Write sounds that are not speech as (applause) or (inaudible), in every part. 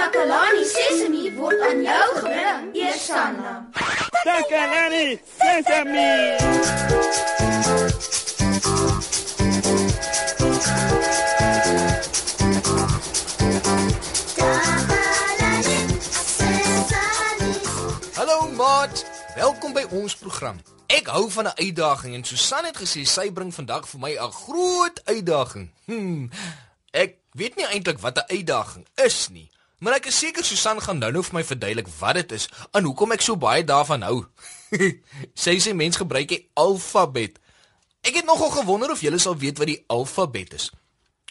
Takalani Sesemi word aan jou gebring, Eersanna. Takalani Sesame. Hallo maat, welkom by ons program. Ek hou van 'n uitdaging en Susan het gesê sy bring vandag vir my 'n groot uitdaging. Hmm. Ek weet nie eintlik wat 'n uitdaging is nie, maar ek is seker Susan gaan nou-nou vir my verduidelik wat dit is en hoekom ek so baie daarvan hou. (laughs) sy sê mens gebruik die alfabet. Ek het nogal gewonder of julle sal weet wat die alfabet is.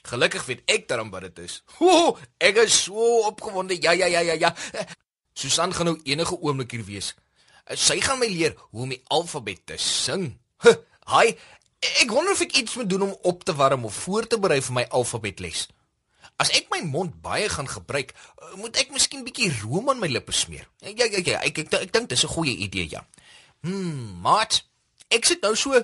Gelukkig weet ek daarom wat dit is. (laughs) Ho, ek is so opgewonde. Ja ja ja ja ja. Susan gaan nou enige oomblik hier wees. Sy gaan my leer hoe om die alfabet te sing. Hi, ek wonder of ek iets moet doen om op te warm of voor te berei vir my alfabetles. As ek my mond baie gaan gebruik, moet ek miskien bietjie room aan my lippe smeer. Ja ja ja, ek ek, ek, ek dink dis 'n goeie idee ja. Hmm, maat, ek sit nou so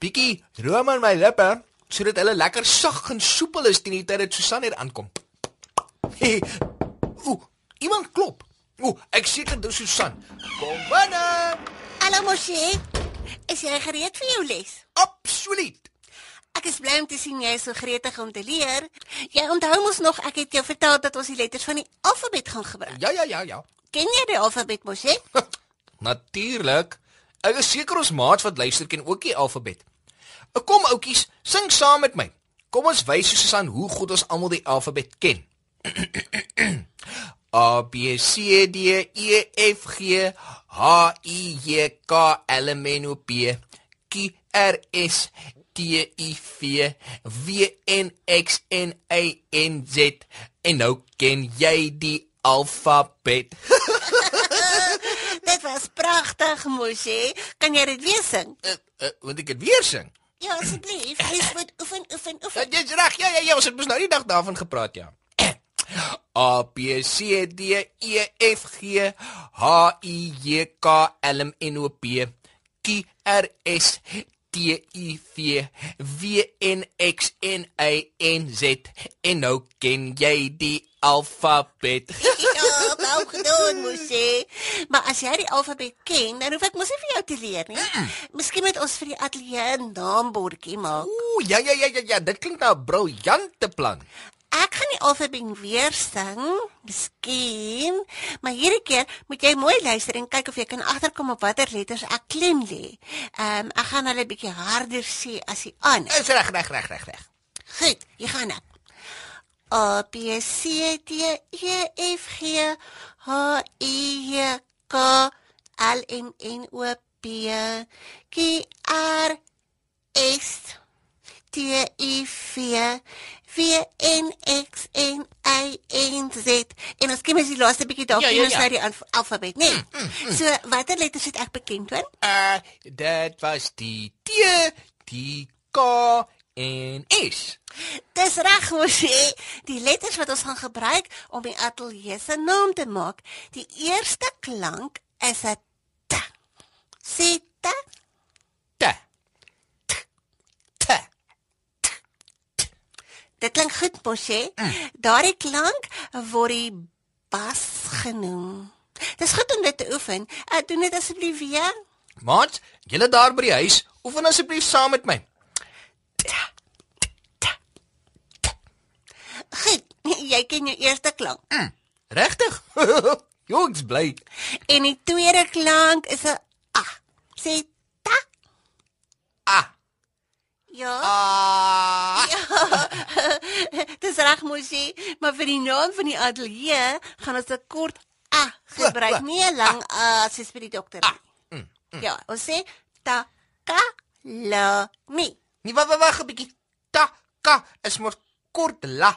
bietjie room aan my lippe sodat hulle lekker sag en soepel is teen die tyd dat Susan hier aankom. Hey, ooh, iemand klop. Ooh, ek seker dis Susan. Kom binne. Hallo Moshi. Is jy gereed vir jou les? Absoluut. Ek is bly om te sien jy is so gretig om te leer. Jy onthou mos nog ek het jou vertel dat ons die letters van die alfabet gaan gebruik. Ja ja ja ja. Ken jy die alfabet Moshi? (laughs) Natuurlik. Ek is seker ons maats wat luister ken ook die alfabet. Kom oudjies, sing saam met my. Kom ons wys Susan hoe goed ons almal die alfabet ken. (clears throat) A B C D E F G H I J K L M N O P Q R S T U V W N X N A N Z en nou ken jy die alfabet. (laughs) dit was pragtig Moshi. Kan jy dit weer sing? Uh, uh, moet ek dit weer sing? Ja, asseblief. Jy (laughs) moet oefen, oefen, Ja, oefen. Jy's reg. Ja, ja, ja, ons het mos nou die dag daarvan gepraat, ja. (clears throat) A B C D E F G H I J K L M N O P Q R S T U V W N X N A N Z en nou ken jy die alfabet. (laughs) Ja, gou gedoen Moshi. Maar as jy die alfabet ken, dan hoef ek mos nie vir jou te leer nie. Miskien moet ons vir die ateljee 'n naambordjie maak. Ooh, ja ja ja ja ja, dit klink nou 'n briljante plan. Ek gaan die alfabet weer sing, miskien, maar hierdie keer moet jy mooi luister en kyk of jy kan agterkom op watter letters ek klem lê. Ehm um, ek gaan hulle bietjie harder sê as die ander. Is reg, reg, reg, reg, reg. Goed, hier gaan ek. A B C D E F G H I J K L M N O P Q R S T U V W N X N A N Z en ons kyk mens die laaste bietjie dalk Ja, ja, ja, ja. die alf- alfabet, né? Nee. So watter letters het ek bekend hoor? Uh dit was die T, die K en S. Dis reg mos hè. Die letters wat ons gaan gebruik om die ateljee se naam te maak. Die eerste klank is 'n t. Sê. T. T. Dit klink goed mos hè. Daardie klank word die bas genoem. Dis goed om dit te oefen. Uh, doen dit asseblief weer. Maat, julle daar by die huis, oefen asseblief saam met my. Goed. Jy ken jou eerste klank. Regtig? (laughs) Jo, ek's bly. En die tweede klank is 'n a. Sê ta. Ah. Ja. Ah. (laughs) Dis reg mosie, maar vir die naam van die ateljee gaan ons 'n kort a gebruik, nie 'n lang a soos by die dokter nie. Ja, ons sê ta ka la mi. Nee, wag, wag, wag 'n bietjie. Ta ka is mos kort la.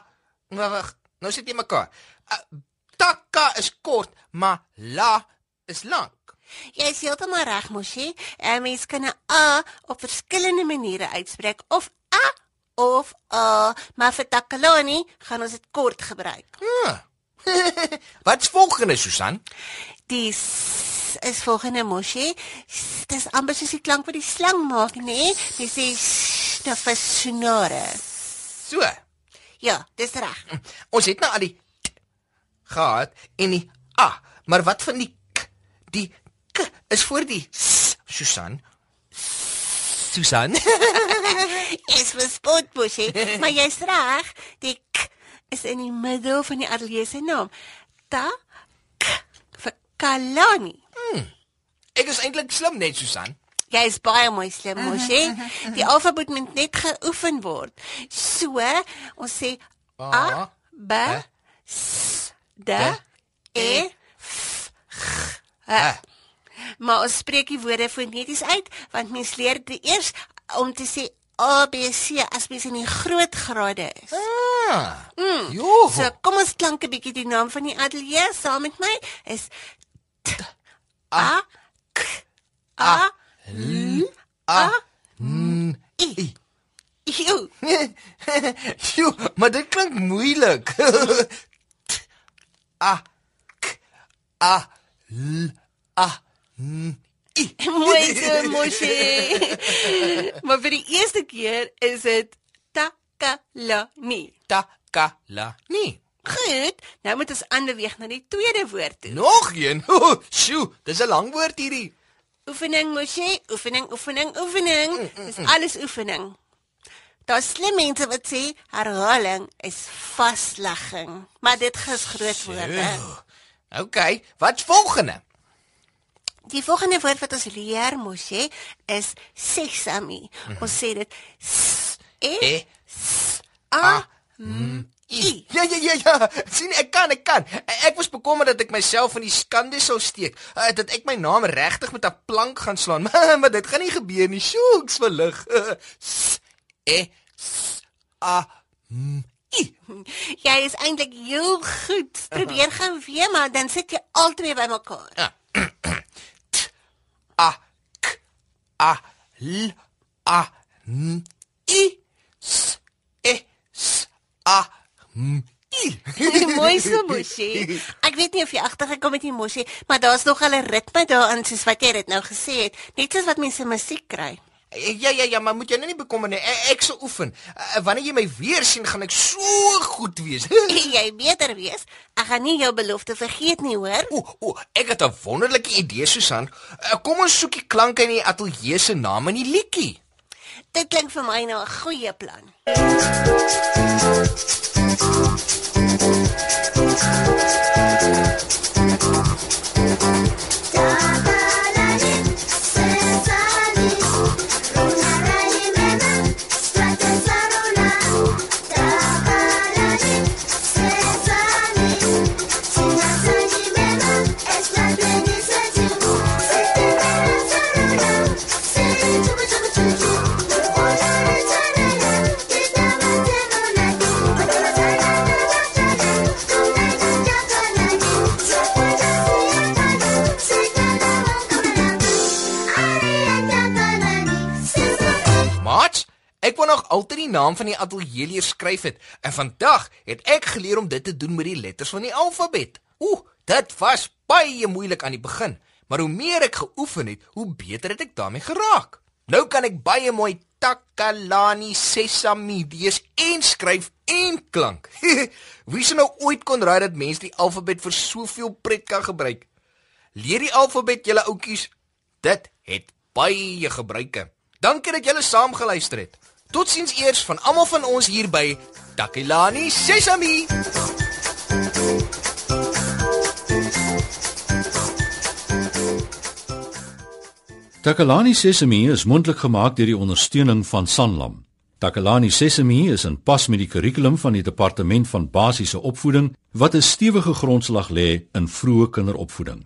Wag, wag. Nou sit jy mekaar. Uh, ta ka is kort, maar la is lank. Jy is heeltemal reg mosie. 'n Mens kan 'n a op verskillende maniere uitspreek of a of a, maar vir takalani gaan ons dit kort gebruik. Ah. (laughs) Wat's volgende, Susan? Die s is volgende mosie. Dis amper soos die klank wat die slang maak, nê? Nee? Jy sê s nou vir snore. So. Ja, dis reg. Ons het nou al die t, gehad en die a, maar wat van die k? Die is voor die Susan. Susan. (laughs) Is verspot bosie, maar jy's reg. Die k is in die middel van die ateljee se naam. Ta k vir Kalani. Ek is eintlik slim net Susan. Jy is baie mooi slim, mosie. Die alfabet moet net geoefen word. So, ons sê a, b, s, d, e, f, g, h. Maar ons spreek die woorde foneties uit want mens leer dit eers om te sê A B C as mens in die groot grade is. Ah. Mm. Jo. So kom ons klank 'n bietjie die naam van die ateljee saam met my is T A K A L A Mm. I. Jo, Jo, (laughs) maar dit klink moeilik. (laughs) T, a k a l a i. mooi so mosie. maar vir die eerste keer is dit Takalani. Takalani. Goed, nou moet ons aanbeweeg na die tweede woord toe. Nog een. Sjoe, dis 'n lang woord hierdie. Oefening mosie, oefening, oefening, oefening. Dis alles oefening. Daar's slim mense wat sê herhaling is vaslegging, maar dit is groot woorde. OK, wat's volgende? Die volgende woord wat ons leer mosie is sesame. Ons sê dit s e E a m i. Ja ja ja ja, sien ek kan ek kan. Ek was bekommerd dat ek myself in die skande sou steek, uh, dat ek my naam regtig met 'n plank gaan slaan, (laughs) maar, dit gaan nie gebeur nie. Sjoeks verlig. (laughs) S e s a m i. (laughs) Jy is eintlik heel goed. Probeer gou weer, maar dan sit jy albei bymekaar. A k a l a n i s e s a m i. Die mooiste mosie. Ek weet nie of jy agtergekom het die mosie, maar daar's nog 'n ritme daarin soos wat jy dit nou gesê het, net soos wat mense musiek kry. Ja ja ja, maar moet jy nou nie bekommer nie. Ek, ek sal oefen. Uh, wanneer jy my weer sien, gaan ek so goed wees. (laughs) jy beter wees. Ek gaan nie jou belofte vergeet nie, hoor? Ooh, ooh, ek het 'n wonderlike idee, Susan. Kom ons soek die klanke in die ateljee se naam in die liedjie. Dit klink vir my nou 'n goeie plan. Takalani, ek wou nog altyd die naam van die ateljee leer skryf het en vandag het ek geleer om dit te doen met die letters van die alfabet. Ooh, dit was baie moeilik aan die begin, maar hoe meer ek geoefen het, hoe beter het ek daarmee geraak. Nou kan ek baie mooi Takalani Sesame lees en skryf en klank. (laughs) Wie sou nou ooit kon raai dat mense die alfabet vir soveel pret kan gebruik? Leer die alfabet julle oudjies. Dit het baie gebruike. Dankie dat julle saam geluister het. Totsiens eers van almal van ons hier by Takalani Sesame. Takalani Sesame is mondelik gemaak deur die ondersteuning van Sanlam. Takalani Sesame is in pas met die kurrikulum van die Departement van Basiese Opvoeding wat 'n stewige grondslag lê in vroeë kinderopvoeding.